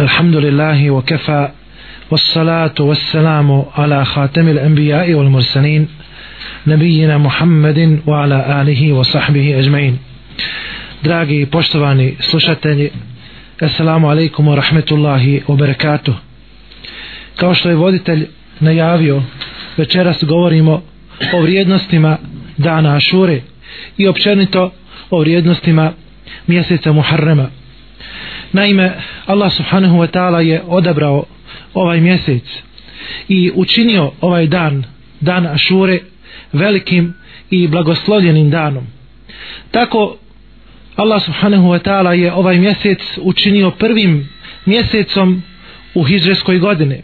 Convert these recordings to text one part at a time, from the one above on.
الحمد لله وكفى والصلاة والسلام على خاتم الأنبياء والمرسلين نبينا محمد وعلى آله وصحبه أجمعين Dragi i poštovani slušatelji, Assalamu alaikum wa rahmetullahi wa barakatuh. Kao što je voditelj najavio, večeras govorimo o vrijednostima dana Ašure i općenito o vrijednostima mjeseca Muharrema. Naime, Allah subhanahu wa ta'ala je odabrao ovaj mjesec i učinio ovaj dan, dan Ašure, velikim i blagoslovljenim danom. Tako Allah subhanahu wa ta'ala je ovaj mjesec učinio prvim mjesecom u hijđarskoj godine.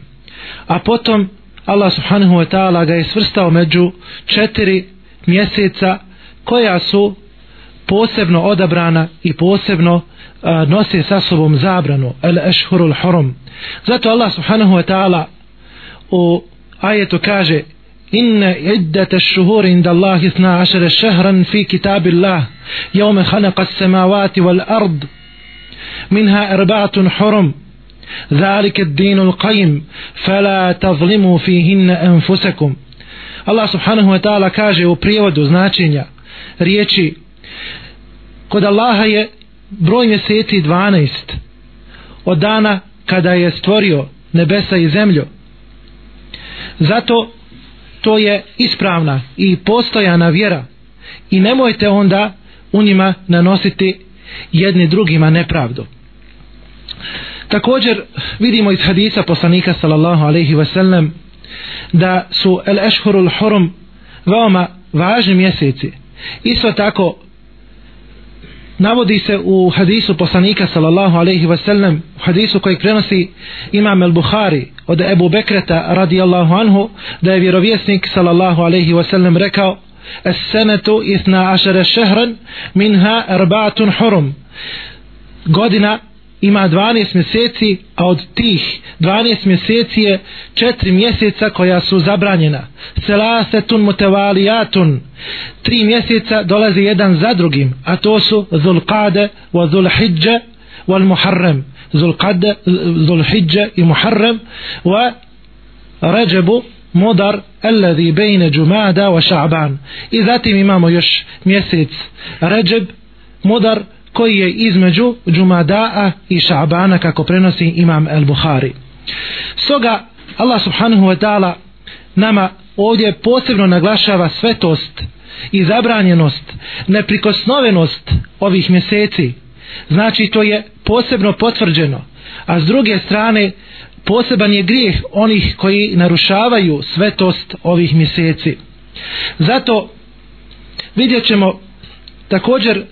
A potom Allah subhanahu wa ta'ala ga je svrstao među četiri mjeseca koja su posebno odabrana i posebno a, nose sa sobom zabranu el ešhurul hurum zato Allah subhanahu wa ta'ala u ajetu kaže inna iddat ash-shuhur inda Allah 12 shahran fi kitabillah yawma khalaqa as-samawati wal ard minha arba'atun hurum ذلك الدين القيم فلا تظلموا فيهن أنفسكم Allah subhanahu wa ta'ala kaže u prijevodu značenja riječi kod Allaha je broj mjeseci 12 od dana kada je stvorio nebesa i zemlju. Zato to je ispravna i postojana vjera. I nemojte onda u njima nanositi jedni drugima nepravdu. Također vidimo iz hadisa poslanika sallallahu alaihi wasallam da su el ešhurul hurum veoma važni mjeseci. Isto tako navodi se u hadisu poslanika sallallahu alaihi wasallam u hadisu koji prenosi imam el Bukhari od Ebu Bekreta radijallahu anhu da je vjerovjesnik sallallahu alaihi wasallam rekao es senetu isna ašere šehran minha erbatun hurum. Godina ima 12 mjeseci, a od tih 12 mjeseci je 4 mjeseca koja su zabranjena. Selasetun mutevalijatun. Tri mjeseca dolazi jedan za drugim, a to su Zulqade wa Zulhidje, wal Muharrem. Zulqade, Zulhidje i Muharrem wa Ređebu Mudar alladhi bejne Džumada wa Ša'ban. I zatim imamo još mjesec Ređeb, Mudar, koji je između Džumada'a i Ša'bana kako prenosi imam El Buhari. Stoga Allah subhanahu wa ta'ala nama ovdje posebno naglašava svetost i zabranjenost, neprikosnovenost ovih mjeseci. Znači to je posebno potvrđeno. A s druge strane poseban je grijeh onih koji narušavaju svetost ovih mjeseci. Zato vidjet ćemo također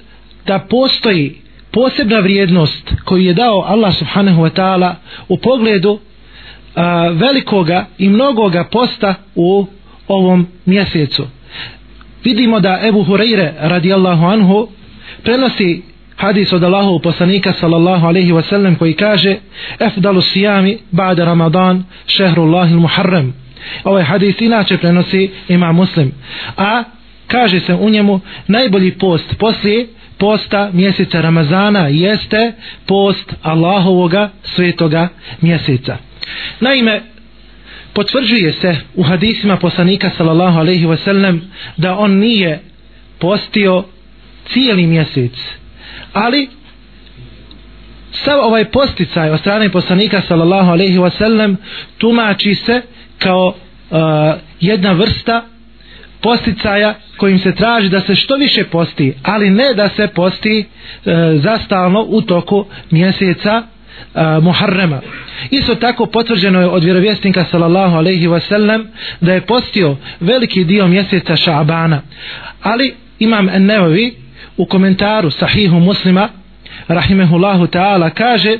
da postoji posebna vrijednost koju je dao Allah subhanahu wa ta'ala u pogledu a, velikoga i mnogoga posta u ovom mjesecu. Vidimo da Ebu Hureyre radijallahu anhu prenosi hadis od Allahov poslanika sallallahu alaihi wa sallam koji kaže efdalu sijami ba'da ramadan šehru Allahi muharrem ovaj hadis inače prenosi ima muslim a kaže se u njemu najbolji post poslije posta mjeseca Ramazana jeste post Allahovoga svetoga mjeseca. Naime, potvrđuje se u hadisima poslanika sallallahu alaihi wasallam da on nije postio cijeli mjesec. Ali sav ovaj posticaj od strane poslanika sallallahu alaihi wasallam tumači se kao uh, jedna vrsta posticaja kojim se traži da se što više posti, ali ne da se posti e, zastalno u toku mjeseca e, Muharrema. Isto tako potvrđeno je od vjerovjesnika sallallahu alaihi wasallam da je postio veliki dio mjeseca Ša'bana. Ali imam Nevovi u komentaru sahihu muslima rahimehullahu ta'ala kaže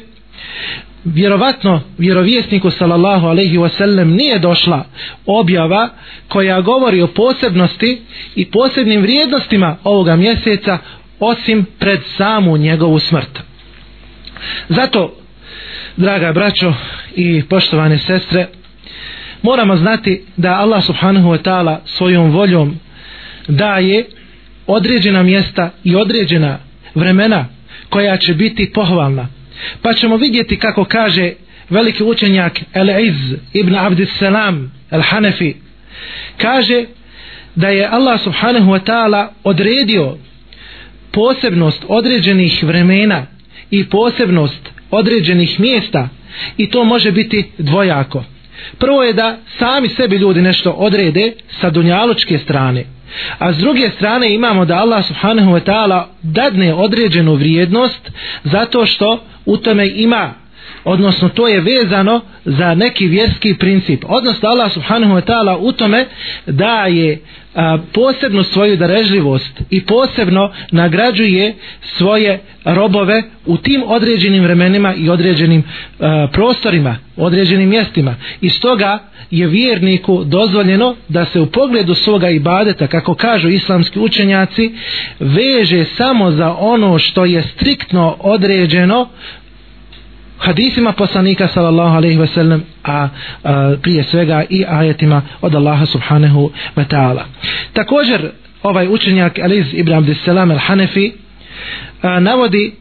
vjerovatno vjerovjesniku sallallahu alaihi wasallam nije došla objava koja govori o posebnosti i posebnim vrijednostima ovoga mjeseca osim pred samu njegovu smrt. Zato, draga braćo i poštovane sestre, moramo znati da Allah subhanahu wa ta'ala svojom voljom daje određena mjesta i određena vremena koja će biti pohvalna pa ćemo vidjeti kako kaže veliki učenjak El-Iz ibn Abdissalam El-Hanefi kaže da je Allah subhanahu wa ta'ala odredio posebnost određenih vremena i posebnost određenih mjesta i to može biti dvojako. Prvo je da sami sebi ljudi nešto odrede sa dunjalučke strane. A s druge strane imamo da Allah subhanahu wa ta'ala dadne određenu vrijednost zato što u tome ima odnosno to je vezano za neki vjerski princip. Odnosno Allah subhanahu wa ta'ala u tome daje a, posebnu svoju darežljivost i posebno nagrađuje svoje robove u tim određenim vremenima i određenim a, prostorima određenim mjestima. I stoga je vjerniku dozvoljeno da se u pogledu svoga ibadeta kako kažu islamski učenjaci veže samo za ono što je striktno određeno hadisima poslanika sallallahu alejhi ve sellem a, a prije svega i ajetima od Allaha subhanahu wa ta'ala. Također ovaj učenjak Aliz ibn Abdissalam al-Hanefi navodi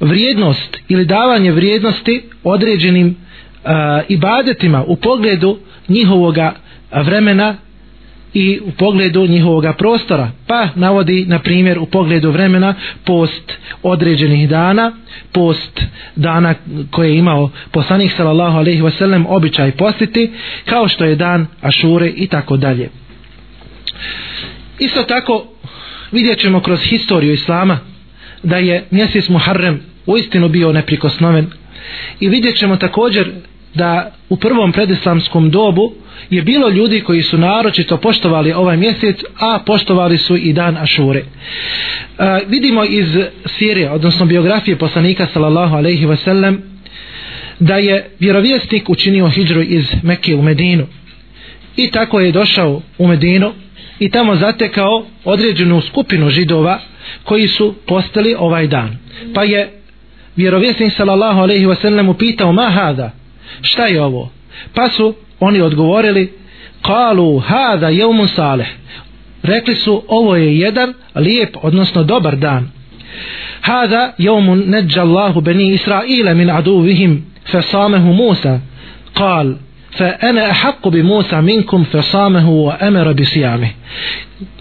vrijednost ili davanje vrijednosti određenim a, ibadetima u pogledu njihovoga vremena i u pogledu njihovog prostora. Pa navodi na primjer u pogledu vremena post određenih dana post dana koje je imao poslanik sallallahu alejhi ve sellem običaj postiti kao što je dan Ašure i tako dalje. Isto tako vidjet ćemo kroz historiju Islama da je mjesec Muharrem uistinu bio neprikosnoven i vidjet ćemo također da u prvom predislamskom dobu je bilo ljudi koji su naročito poštovali ovaj mjesec, a poštovali su i dan Ašure. E, vidimo iz sirije, odnosno biografije poslanika sallallahu alaihi wasallam, da je vjerovjesnik učinio hijđru iz Mekke u Medinu. I tako je došao u Medinu i tamo zatekao određenu skupinu židova koji su postali ovaj dan. Pa je vjerovjesnik sallallahu alaihi wasallam upitao ma hada, šta je ovo? Pa su oni odgovorili kalu hada jevmu saleh. Rekli su ovo je jedan lijep odnosno dobar dan. Hada jevmu neđa Allahu beni Israile min aduvihim fesamehu Musa. Kal fa ana ahqqu bi Musa minkum fasamehu wa amara bi siyami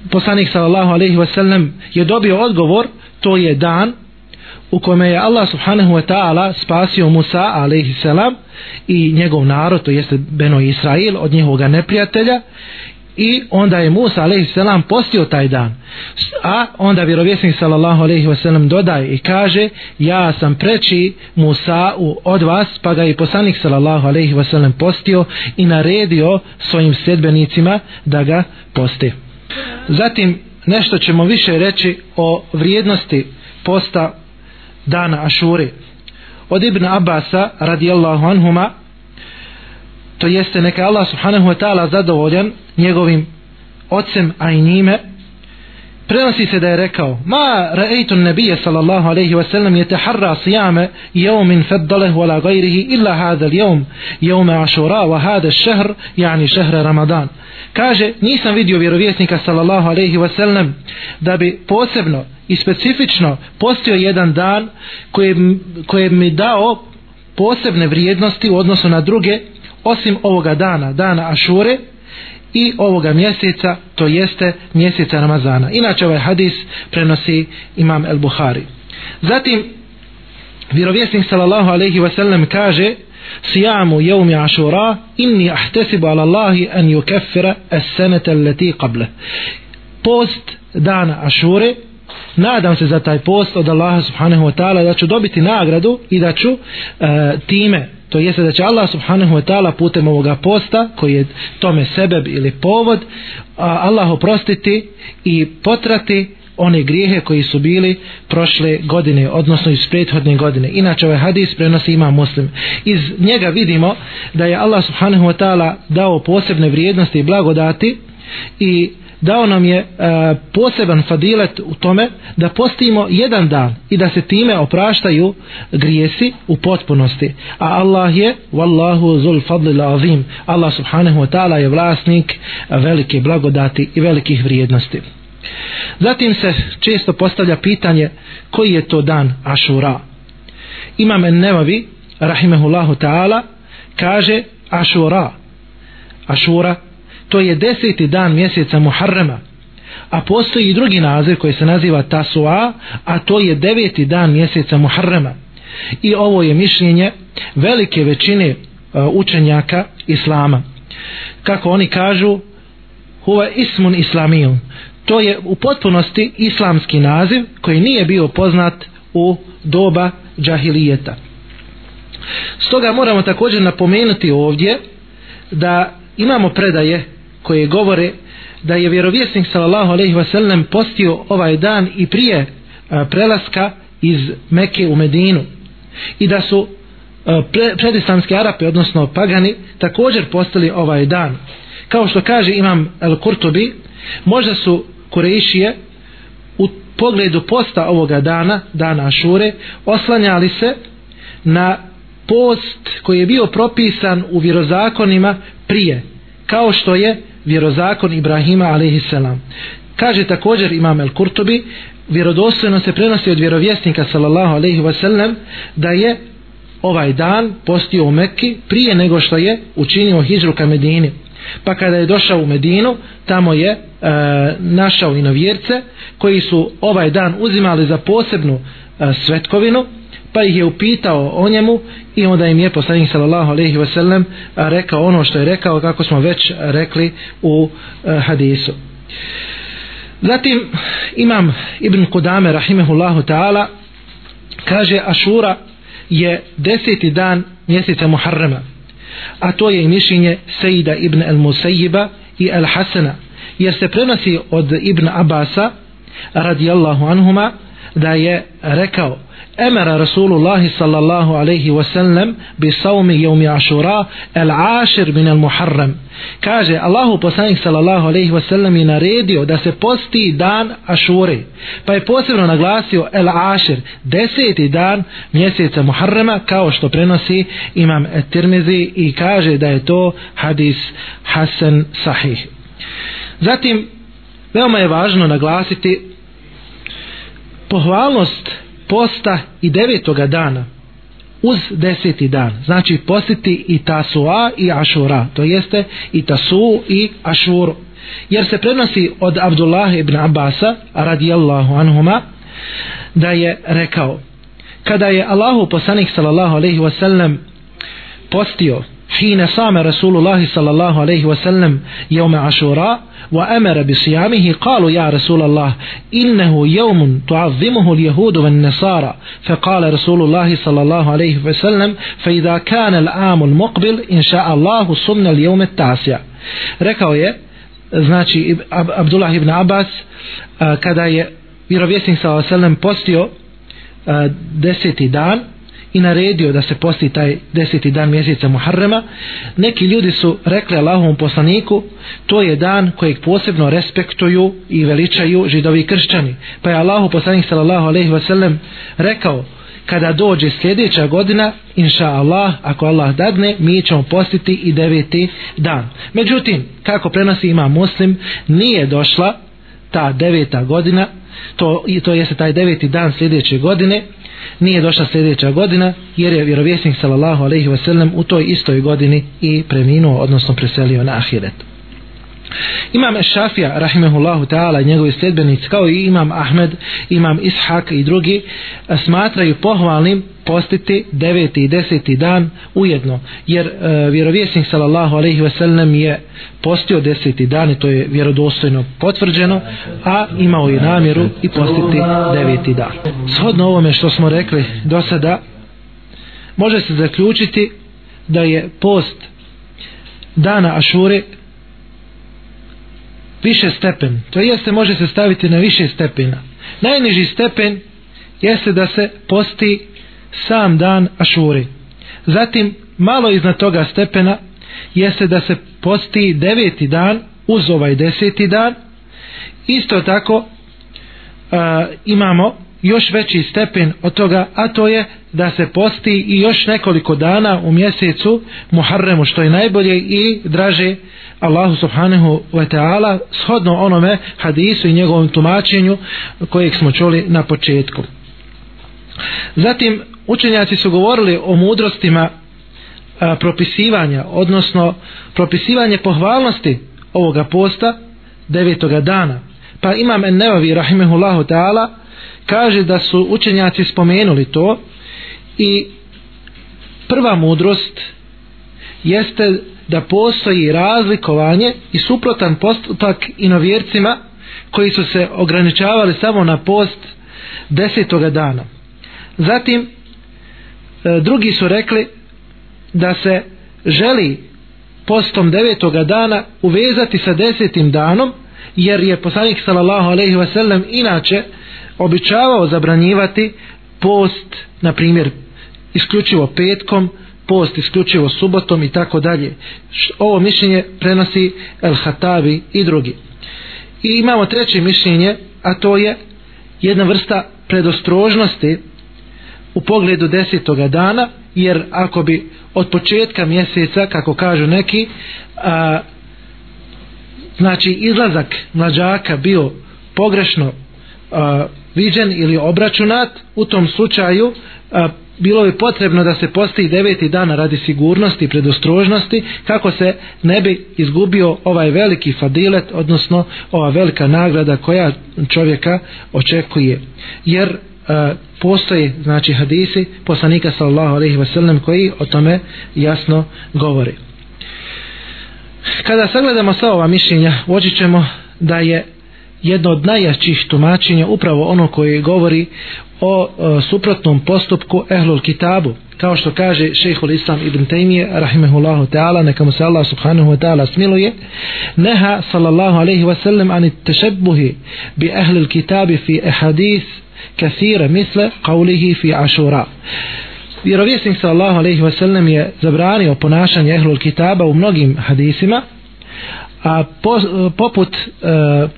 poslanik sallallahu alejhi ve sellem je dobio odgovor to je dan u kome je Allah subhanahu wa ta'ala spasio Musa alaihi salam i njegov narod, to jeste Beno Israil od njihovog neprijatelja. I onda je Musa alaihi salam postio taj dan. A onda vjerovjesnik sallallahu alaihi wasallam dodaje i kaže ja sam preći Musa u, od vas pa ga je poslanik sallallahu alaihi wasallam postio i naredio svojim sedbenicima da ga poste. Zatim nešto ćemo više reći o vrijednosti posta dana Ašure. Od Ibn Abasa radijallahu anhuma to jeste neka Allah subhanahu wa ta'ala zadovoljan njegovim ocem a i njime prenosi se da je rekao ma ra'aytu an-nabiyya sallallahu alayhi wa sallam yataharra siyama yawmin faddalahu ala ghayrihi illa hadha al-yawm yawm ashura wa hadha ash-shahr yani shahr ramadan. Kaže nisam vidio vjerovjesnika sallallahu alayhi wa sallam da bi posebno i specifično postio jedan dan koji, koji mi dao posebne vrijednosti u odnosu na druge osim ovoga dana, dana Ašure i ovoga mjeseca, to jeste mjeseca Ramazana. Inače ovaj hadis prenosi imam El Buhari. Zatim, vjerovjesnik sallallahu alaihi wasallam kaže sijamu jevmi Ašura inni ahtesibu ala Allahi an yukeffira es senete leti qable. Post dana Ašure nadam se za taj post od Allaha subhanahu wa ta'ala da ću dobiti nagradu i da ću e, time to jeste da će Allah subhanahu wa ta'ala putem ovoga posta koji je tome sebeb ili povod a Allah oprostiti i potrati one grijehe koji su bili prošle godine, odnosno iz prethodne godine. Inače ovaj hadis prenosi ima muslim. Iz njega vidimo da je Allah subhanahu wa ta'ala dao posebne vrijednosti i blagodati i dao nam je e, poseban fadilet u tome da postimo jedan dan i da se time opraštaju grijesi u potpunosti. A Allah je wallahu zul fadlil azim. Allah subhanahu wa ta'ala je vlasnik velike blagodati i velikih vrijednosti. Zatim se često postavlja pitanje koji je to dan Ašura? Imam en nevavi rahimehullahu ta'ala kaže Ašura. Ašura to je deseti dan mjeseca Muharrema. A postoji i drugi naziv koji se naziva Tasua a to je deveti dan mjeseca Muharrema. I ovo je mišljenje velike većine e, učenjaka Islama. Kako oni kažu huwa ismun islamijun to je u potpunosti islamski naziv koji nije bio poznat u doba džahilijeta. Stoga moramo također napomenuti ovdje da imamo predaje koje govore da je vjerovjesnik sallallahu alejhi ve sellem postio ovaj dan i prije e, prelaska iz Mekke u Medinu. I da su e, pre, predislamski Arapi odnosno pagani također postali ovaj dan. Kao što kaže imam El Kurtubi možda su Kurešije u pogledu posta ovoga dana dana Ašure oslanjali se na post koji je bio propisan u vjerozakonima prije kao što je vjerozakon Ibrahima a.s. kaže također imam El Kurtubi vjerodostojno se prenosi od vjerovjesnika sallallahu alaihi wasallam da je ovaj dan postio u Mekki prije nego što je učinio hijđru ka Medini pa kada je došao u Medinu tamo je e, našao i novjerce koji su ovaj dan uzimali za posebnu e, svetkovinu pa ih je upitao o njemu i onda im je poslanik sallallahu alejhi ve sellem rekao ono što je rekao kako smo već rekli u e, hadisu. Zatim imam Ibn Kudame rahimehullahu ta'ala kaže Ašura je deseti dan mjeseca Muharrema a to je i mišljenje Sejida ibn al Musayyiba i al Hasana jer se prenosi od Ibn Abasa radijallahu anhuma da je rekao emara Rasulullah sallallahu alaihi wasallam bi saumi jevmi ašura el ašir min el muharram. Kaže Allahu poslanik sallallahu alaihi wasallam je naredio da se posti dan ašure pa je posebno naglasio el ašir deseti dan mjeseca muharrama kao što prenosi imam Tirmizi i kaže da je to hadis Hasan sahih. Zatim veoma je važno naglasiti pohvalnost posta i devetoga dana uz deseti dan. Znači postiti i tasua i ašura to jeste i tasu i ašuru. Jer se prenosi od Abdullah ibn Abasa radijallahu anhuma da je rekao kada je Allahu poslanik sallallahu alaihi wasallam postio حين صام رسول الله صلى الله عليه وسلم يوم عاشوراء وأمر بصيامه قالوا يا رسول الله إنه يوم تعظمه اليهود والنصارى. فقال رسول الله صلى الله عليه وسلم فإذا كان العام المقبل إن شاء الله صمنا اليوم التاسع. Rekao je znači Abdullah ibn Abbas kada je vjerovjesnik sallallahu alejhi ve sellem postio deseti dan i naredio da se posti taj deseti dan mjeseca Muharrema, neki ljudi su rekli Allahovom poslaniku, to je dan kojeg posebno respektuju i veličaju židovi kršćani. Pa je Allahu poslanik sallallahu alejhi ve sellem rekao, kada dođe sljedeća godina, inša Allah, ako Allah dadne, mi ćemo postiti i deveti dan. Međutim, kako prenosi ima muslim, nije došla ta deveta godina, to, to jeste taj deveti dan sljedeće godine, nije došla sljedeća godina jer je vjerovjesnik sallallahu alejhi ve sellem u toj istoj godini i preminuo odnosno preselio na ahiret. Imam Šafija, rahimehullahu ta'ala, njegovi sljedbenici, kao i imam Ahmed, imam Ishak i drugi, smatraju pohvalnim postiti deveti i deseti dan ujedno, jer e, vjerovjesnik sallallahu alaihi ve sellem je postio deseti dan i to je vjerodostojno potvrđeno, a imao je namjeru i postiti deveti dan. Shodno ovome što smo rekli do sada, može se zaključiti da je post dana Ašure više stepen. To jeste može se staviti na više stepena. Najniži stepen jeste da se posti sam dan Ašuri. Zatim malo iznad toga stepena jeste da se posti deveti dan uz ovaj deseti dan. Isto tako a, imamo još veći stepen od toga, a to je da se posti i još nekoliko dana u mjesecu Muharremu, što je najbolje i draže Allahu subhanahu wa ta'ala shodno onome hadisu i njegovom tumačenju kojeg smo čuli na početku. Zatim učenjaci su govorili o mudrostima a, propisivanja odnosno propisivanje pohvalnosti ovoga posta devetoga dana pa imam en nevavi rahimehullahu ta'ala kaže da su učenjaci spomenuli to i prva mudrost jeste da postoji razlikovanje i suprotan postupak inovjercima koji su se ograničavali samo na post desetoga dana. Zatim, e, drugi su rekli da se želi postom devetoga dana uvezati sa desetim danom, jer je poslanik sallallahu alejhi ve sellem inače običavao zabranjivati post, na primjer, isključivo petkom, post isključivo subotom i tako dalje. Ovo mišljenje prenosi El Hatavi i drugi. I imamo treće mišljenje, a to je jedna vrsta predostrožnosti u pogledu desetoga dana, jer ako bi od početka mjeseca, kako kažu neki, a, znači izlazak mlađaka bio pogrešno a, viđen ili obračunat, u tom slučaju a, bilo je potrebno da se postoji deveti dan radi sigurnosti i predostrožnosti kako se ne bi izgubio ovaj veliki fadilet odnosno ova velika nagrada koja čovjeka očekuje. Jer e, postoje znači hadisi poslanika sallallahu alejhi ve sellem koji o tome jasno govori. Kada sagledamo sva ova mišljenja uočit ćemo da je jedno od najjačih tumačenja upravo ono koje govori o e, suprotnom postupku ehlul kitabu. Kao što kaže šejhul islam ibn Taymije rahimehullahu ta'ala neka mu se Allah subhanahu wa ta'ala smiluje neha sallallahu alaihi wa sallam ani tešebuhi bi ehlil kitabi fi ehadis kathira misle qavlihi fi ašura. Vjerovjesnik sallallahu alaihi wa sallam je zabranio ponašanje ehlul kitaba u mnogim hadisima a po, e, poput uh,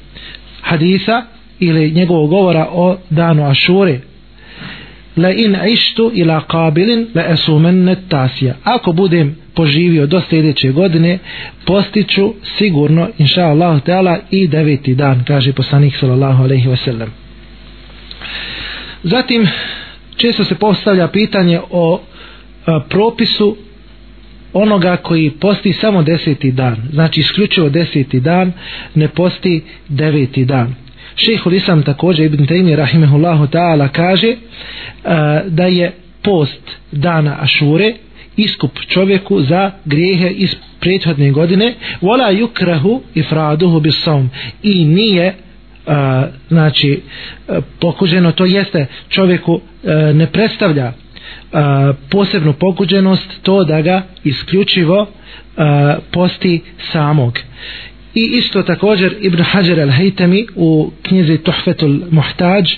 hadisa ili njegovog govora o danu Ašure. La in ištu ila kabilin la esumenne tasija ako budem poživio do sljedeće godine postiću sigurno inša Allah teala i deveti dan kaže poslanik sallallahu alaihi wasallam zatim često se postavlja pitanje o a, propisu onoga koji posti samo deseti dan. Znači isključivo deseti dan ne posti deveti dan. Šehhul Islam također Ibn Taymi rahimehullahu ta'ala kaže uh, da je post dana Ašure iskup čovjeku za grijehe iz prethodne godine. Wala yukrahu ifraduhu bis i nije uh, znači uh, pokuženo to jeste čovjeku uh, ne predstavlja a, posebnu pokuđenost to da ga isključivo a, posti samog I isto također Ibn Hajar al-Haytami u knjizi Tuhfetul Muhtađ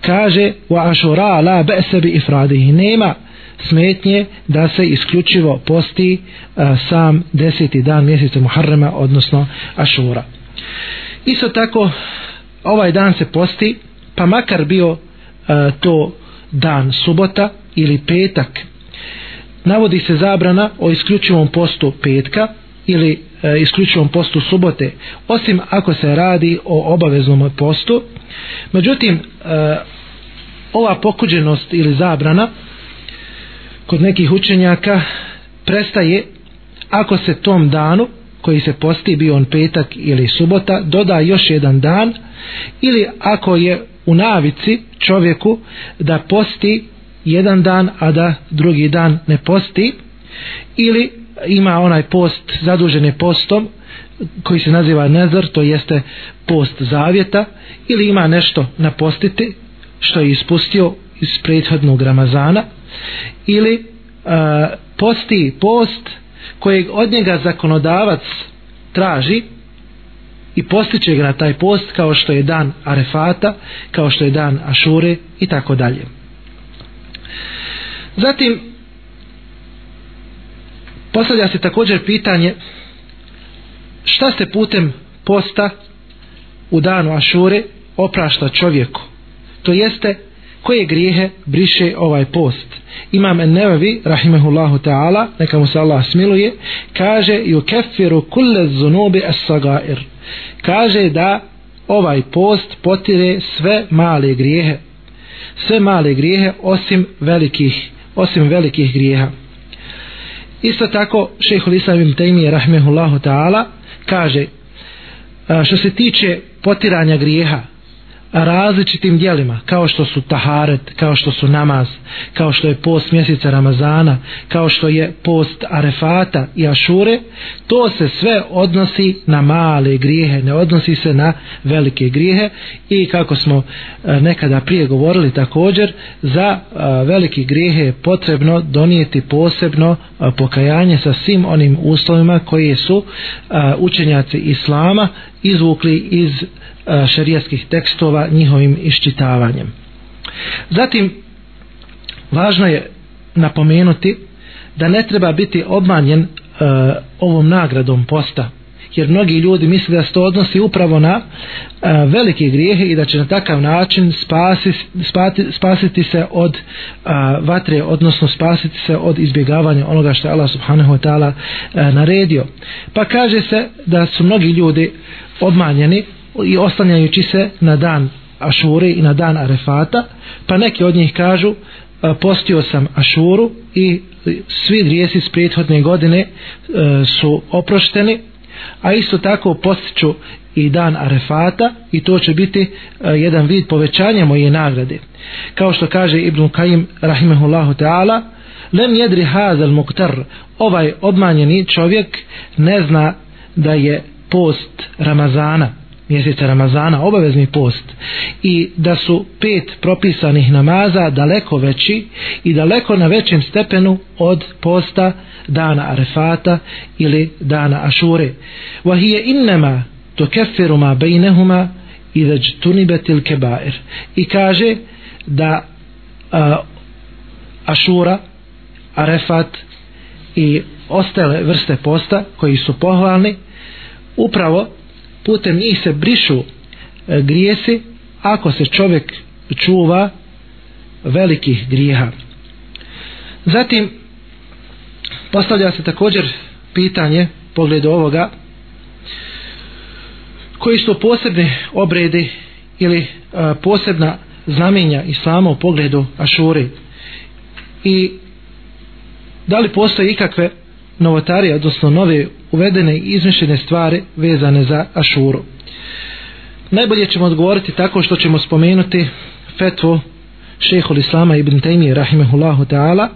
kaže wa ashura la ba'sa bi ifradihi nema smetnje da se isključivo posti a, sam deseti dan mjeseca Muharrema odnosno Ašura. Isto tako ovaj dan se posti pa makar bio a, to dan subota ili petak. Navodi se zabrana o isključivom postu petka ili e, isključivom postu subote osim ako se radi o obaveznom postu. Međutim e, ova pokuđenost ili zabrana kod nekih učenjaka prestaje ako se tom danu koji se posti bio on petak ili subota doda još jedan dan ili ako je u navici čovjeku da posti jedan dan a da drugi dan ne posti ili ima onaj post zadužene postom koji se naziva nezar, to jeste post zavjeta ili ima nešto napostiti što je ispustio iz prethodnog Ramazana ili e, posti post kojeg od njega zakonodavac traži i postiće ga na taj post kao što je dan Arefata, kao što je dan Ašure i tako dalje. Zatim Postavlja se također pitanje šta se putem posta u danu Ašure oprašta čovjeku. To jeste koje grijehe briše ovaj post. Imam nevevi, rahimehullahu ta'ala, neka mu se Allah smiluje, kaže ju kefiru kulle zunubi es sagair. Kaže da ovaj post potire sve male grijehe. Sve male grijehe osim velikih osim velikih grijeha. Isto tako šehhul islam ibn Taymi rahmehullahu ta'ala kaže što se tiče potiranja grijeha različitim dijelima kao što su taharet, kao što su namaz kao što je post mjeseca Ramazana kao što je post Arefata i Ašure to se sve odnosi na male grijehe ne odnosi se na velike grijehe. I kako smo e, nekada prije govorili također za e, velike grijehe je potrebno donijeti posebno e, pokajanje sa svim onim uslovima koje su učenjaci Islama izvukli iz E, šerijskih tekstova njihovim iščitavanjem. Zatim, važno je napomenuti da ne treba biti obmanjen e, ovom nagradom posta jer mnogi ljudi misle da se to odnosi upravo na e, velike grijehe i da će na takav način spasi, spati, spasiti se od e, vatre, odnosno spasiti se od izbjegavanja onoga što je Allah subhanahu wa ta'ala e, naredio. Pa kaže se da su mnogi ljudi obmanjeni i oslanjajući se na dan Ašure i na dan Arefata pa neki od njih kažu e, postio sam Ašuru i svi grijesi s prethodne godine e, su oprošteni a isto tako postiću i dan Arefata i to će biti e, jedan vid povećanja moje nagrade. Kao što kaže Ibn Kajim rahimehullahu ta'ala lem jedri hazel muktar ovaj obmanjeni čovjek ne zna da je post Ramazana mjeseca Ramazana obavezni post i da su pet propisanih namaza daleko veći i daleko na većem stepenu od posta dana Arefata ili dana Ašure. Wa hiya to tukaffiru ma bainahuma idha jtunibat al-kaba'ir i kaže da a, Ašura Arefat i ostale vrste posta koji su pohvalni upravo putem njih se brišu e, grijesi ako se čovjek čuva velikih grijeha. Zatim postavlja se također pitanje pogledu ovoga koji su posebne obredi ili a, posebna znamenja islama u pogledu ašure? I da li postoje ikakve novotarije, odnosno nove uvedene i izmišljene stvari vezane za Ašuru. Najbolje ćemo odgovoriti tako što ćemo spomenuti fetvu šehol Islama ibn Taymi rahimahullahu ta'ala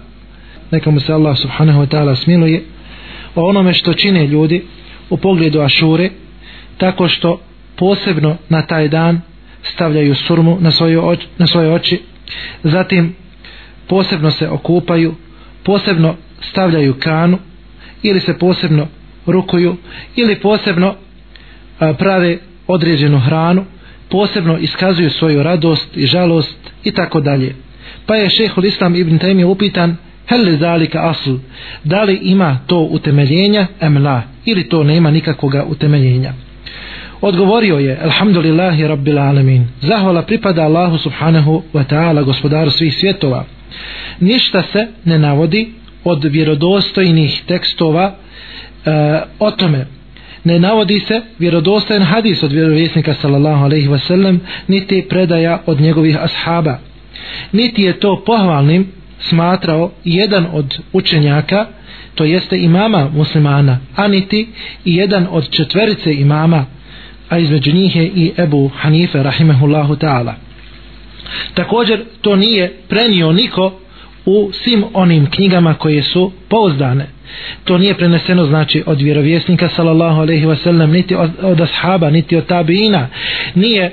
neka mu se Allah subhanahu wa ta'ala smiluje o onome što čine ljudi u pogledu Ašure tako što posebno na taj dan stavljaju surmu na svoje, oči, na svoje oči zatim posebno se okupaju posebno stavljaju kanu ili se posebno rukuju ili posebno a, prave određenu hranu posebno iskazuju svoju radost i žalost i tako dalje. Pa je šehhul islam ibn Taymi upitan hel zalika asl? Da li ima to utemeljenja? Emla ili to nema nikakvoga utemeljenja? Odgovorio je alhamdulillahi rabbil alamin. Zahvala pripada Allahu subhanahu wa ta'ala gospodaru svih svjetova. Ništa se ne navodi od vjerodostojnih tekstova e, o tome. Ne navodi se vjerodostojan hadis od vjerovjesnika sallallahu alejhi ve sellem niti predaja od njegovih ashaba. Niti je to pohvalnim smatrao jedan od učenjaka to jeste imama muslimana a niti i jedan od četverice imama a između njih je i Ebu Hanife rahimehullahu ta'ala. Također to nije prenio niko u svim onim knjigama koje su pouzdane. To nije preneseno znači od vjerovjesnika sallallahu alejhi ve sellem niti od, od ashaba niti od tabiina. Nije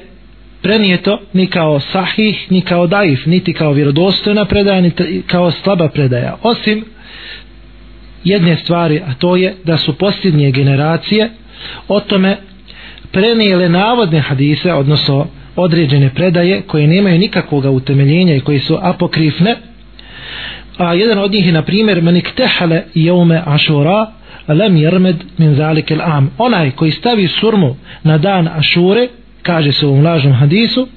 prenijeto ni kao sahih ni kao daif niti kao vjerodostojna predaja niti kao slaba predaja. Osim jedne stvari a to je da su posljednje generacije o tome prenijele navodne hadise odnosno određene predaje koje nemaju nikakvog utemeljenja i koji su apokrifne a jedan od njih je na primjer man iktehale jeume ašura lam jermed min zalike am onaj koji stavi surmu na dan ašure kaže se u ovom lažnom hadisu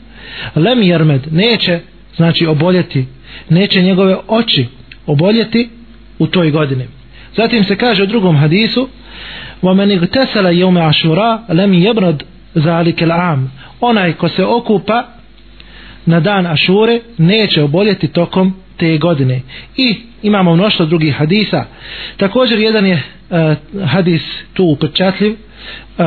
lam jermed neće znači oboljeti neće njegove oči oboljeti u toj godini. Zatim se kaže u drugom hadisu wa man igtasala yawm ashura lam yabrad zalik al'am onaj ko se okupa na dan Ašure neće oboljeti tokom te godine. I imamo mnoštvo drugih hadisa. Također jedan je uh, hadis tu upečatljiv. Uh,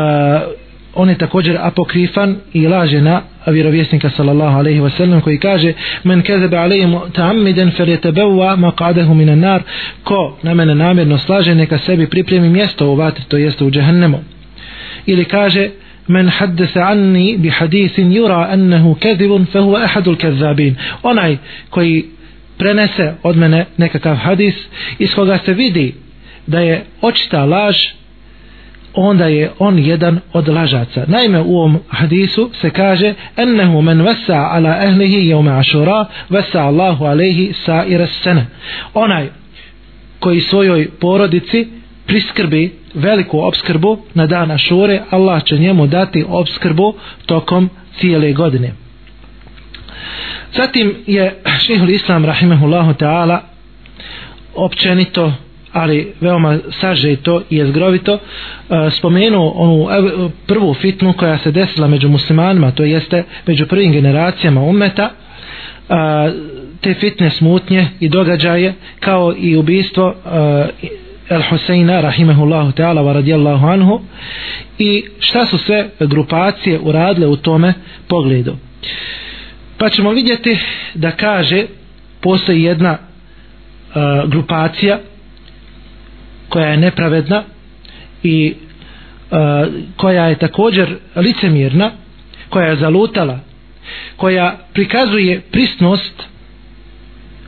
on je također apokrifan i laže na vjerovjesnika sallallahu alaihi ve sellem koji kaže men kezebe alaihim ta'amiden fer je tebewa maqadehu minan nar. Ko na mene namjerno slaže neka sebi pripremi mjesto u vatri to jeste u džehennemu ili kaže men haddese anni bi hadisin yura annahu kezibun fa huwa ahadul kezabin onaj koji prenese od mene nekakav hadis iz koga se vidi da je očita laž onda je on jedan od lažaca. Naime, u ovom hadisu se kaže ennehu men vasa ala ehlihi jeume ašura vasa Allahu alehi saira iresene. Onaj koji svojoj porodici priskrbi veliku obskrbu na dan ašure, Allah će njemu dati obskrbu tokom cijele godine. Zatim je šehul Islam rahimehullahu ta'ala općenito ali veoma sažeto i jezgrovito e, spomenuo onu prvu fitnu koja se desila među muslimanima to jeste među prvim generacijama umeta e, te fitne smutnje i događaje kao i ubistvo uh, El Huseina rahimehullahu ta'ala wa radijallahu anhu. I šta su sve grupacije uradile u tome pogledu? Pa ćemo vidjeti da kaže postoji jedna uh, grupacija koja je nepravedna i uh, koja je također licemirna koja je zalutala koja prikazuje prisnost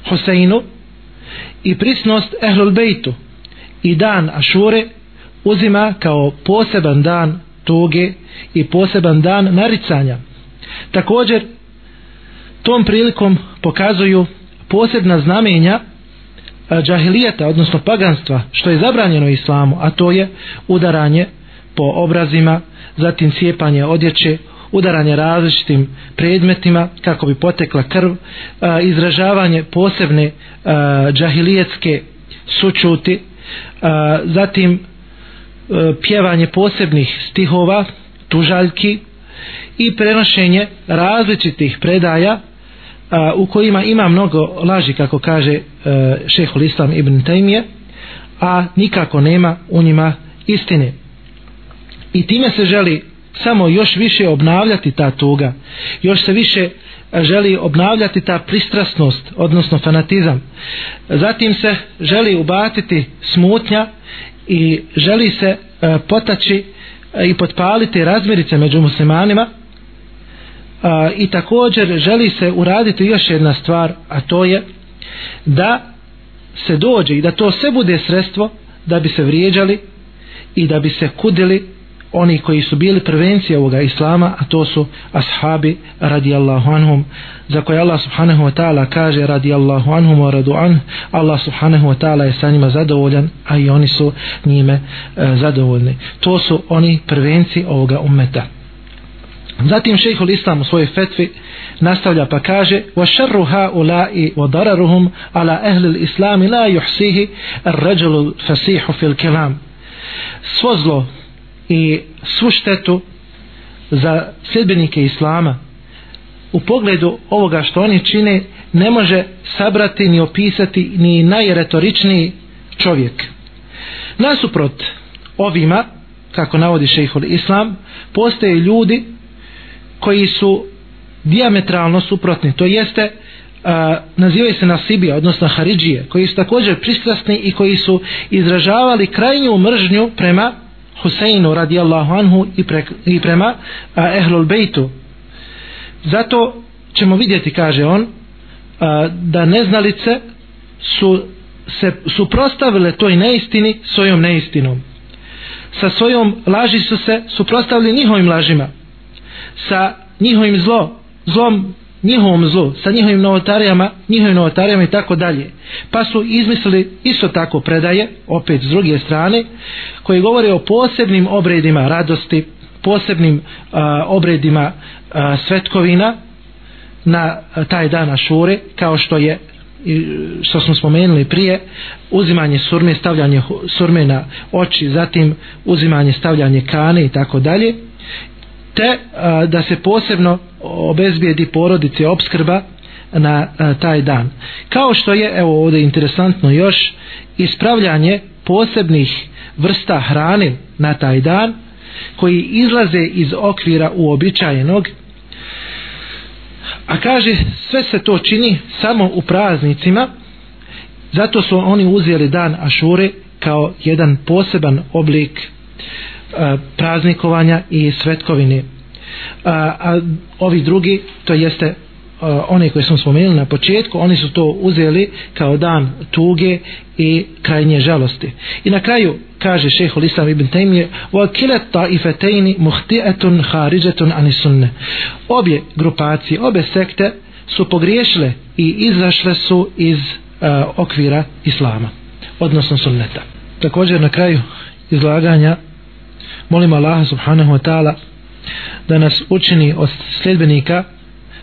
Hoseinu i prisnost Ehlul Bejtu i dan Ašure uzima kao poseban dan tuge i poseban dan naricanja. Također tom prilikom pokazuju posebna znamenja e, džahilijeta, odnosno paganstva, što je zabranjeno islamu, a to je udaranje po obrazima, zatim cijepanje odjeće, udaranje različitim predmetima kako bi potekla krv, e, izražavanje posebne e, džahilijetske sučuti, zatim pjevanje posebnih stihova, tužaljki i prenošenje različitih predaja a, u kojima ima mnogo laži kako kaže e, šehol Islam ibn Taymiye a nikako nema u njima istine. I time se želi samo još više obnavljati ta tuga još se više e, želi obnavljati ta pristrasnost odnosno fanatizam. Zatim se želi ubatiti smutnja i želi se e, potaći e, i potpaliti razmirice među muslimanima a, i također želi se uraditi još jedna stvar a to je da se dođe i da to sve bude sredstvo da bi se vrijeđali i da bi se kudili oni koji su bili prevencija ovoga islama a to su ashabi radijallahu anhum za koje Allah subhanahu wa ta'ala kaže radijallahu anhum wa radu an Allah subhanahu wa ta'ala je sa njima zadovoljan a i oni su njime e, zadovoljni. To su oni prevenci ovoga ummeta. Zatim šejhul Islam u svojoj fetvi nastavlja pa kaže wa sharru haula'i wa dararuhum ala ahli al-islam la yuhsihi ar-rajul al-fasih fi al-kalam. Svo zlo i svu štetu za sljedbenike islama u pogledu ovoga što oni čine ne može sabrati ni opisati ni najretoričniji čovjek. Nasuprot ovima, kako navodi šejhul Islam, postoje ljudi koji su diametralno suprotni. To jeste a, nazivaju se Nasibija odnosno Haridžije koji su također pristrasni i koji su izražavali krajnju mržnju prema Huseinu radijallahu anhu i, pre, i prema a, Ehlul Bejtu zato ćemo vidjeti kaže on a, da neznalice su se suprostavile toj neistini svojom neistinom. Sa svojom laži su se suprostavili njihovim lažima sa njihovim zlo, zlom njihovom zlu, sa njihovim novotarijama, njihovim novotarijama i tako dalje. Pa su izmislili isto tako predaje, opet s druge strane, koji govore o posebnim obredima radosti, posebnim a, obredima a, svetkovina na a, taj dan Ašure, kao što je što smo spomenuli prije uzimanje surme, stavljanje surme na oči, zatim uzimanje, stavljanje kane i tako dalje te a, da se posebno obezbijedi porodice obskrba na a, taj dan. Kao što je evo ovdje interesantno još ispravljanje posebnih vrsta hrane na taj dan koji izlaze iz okvira uobičajenog a kaže sve se to čini samo u praznicima zato su oni uzeli dan Ašure kao jedan poseban oblik praznikovanja i svetkovine. A, a ovi drugi to jeste one koje smo spomenuli na početku oni su to uzeli kao dan tuge i krajnje žalosti. I na kraju kaže šehol Islam ibn Taymije wa kilat ta'ifatayn mukhti'atun kharijatun an obje grupacije obe sekte su pogriješile i izašle su iz uh, okvira islama odnosno sunneta. Također na kraju izlaganja molim Allaha subhanahu wa ta'ala da nas učini od sljedbenika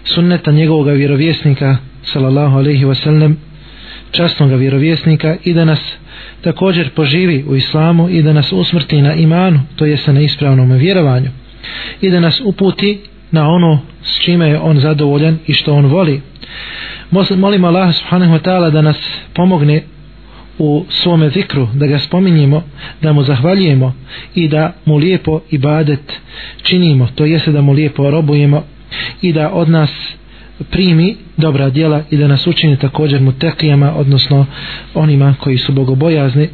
sunneta njegovog vjerovjesnika sallallahu alaihi wa sallam časnog vjerovjesnika i da nas također poživi u islamu i da nas usmrti na imanu to jeste na ispravnom vjerovanju i da nas uputi na ono s čime je on zadovoljan i što on voli. Molim Allah subhanahu wa ta'ala da nas pomogne u svome zikru, da ga spominjemo, da mu zahvaljujemo i da mu lijepo ibadet činimo, to jeste da mu lijepo robujemo i da od nas primi dobra djela i da nas učini također mu tekijama, odnosno onima koji su bogobojazni.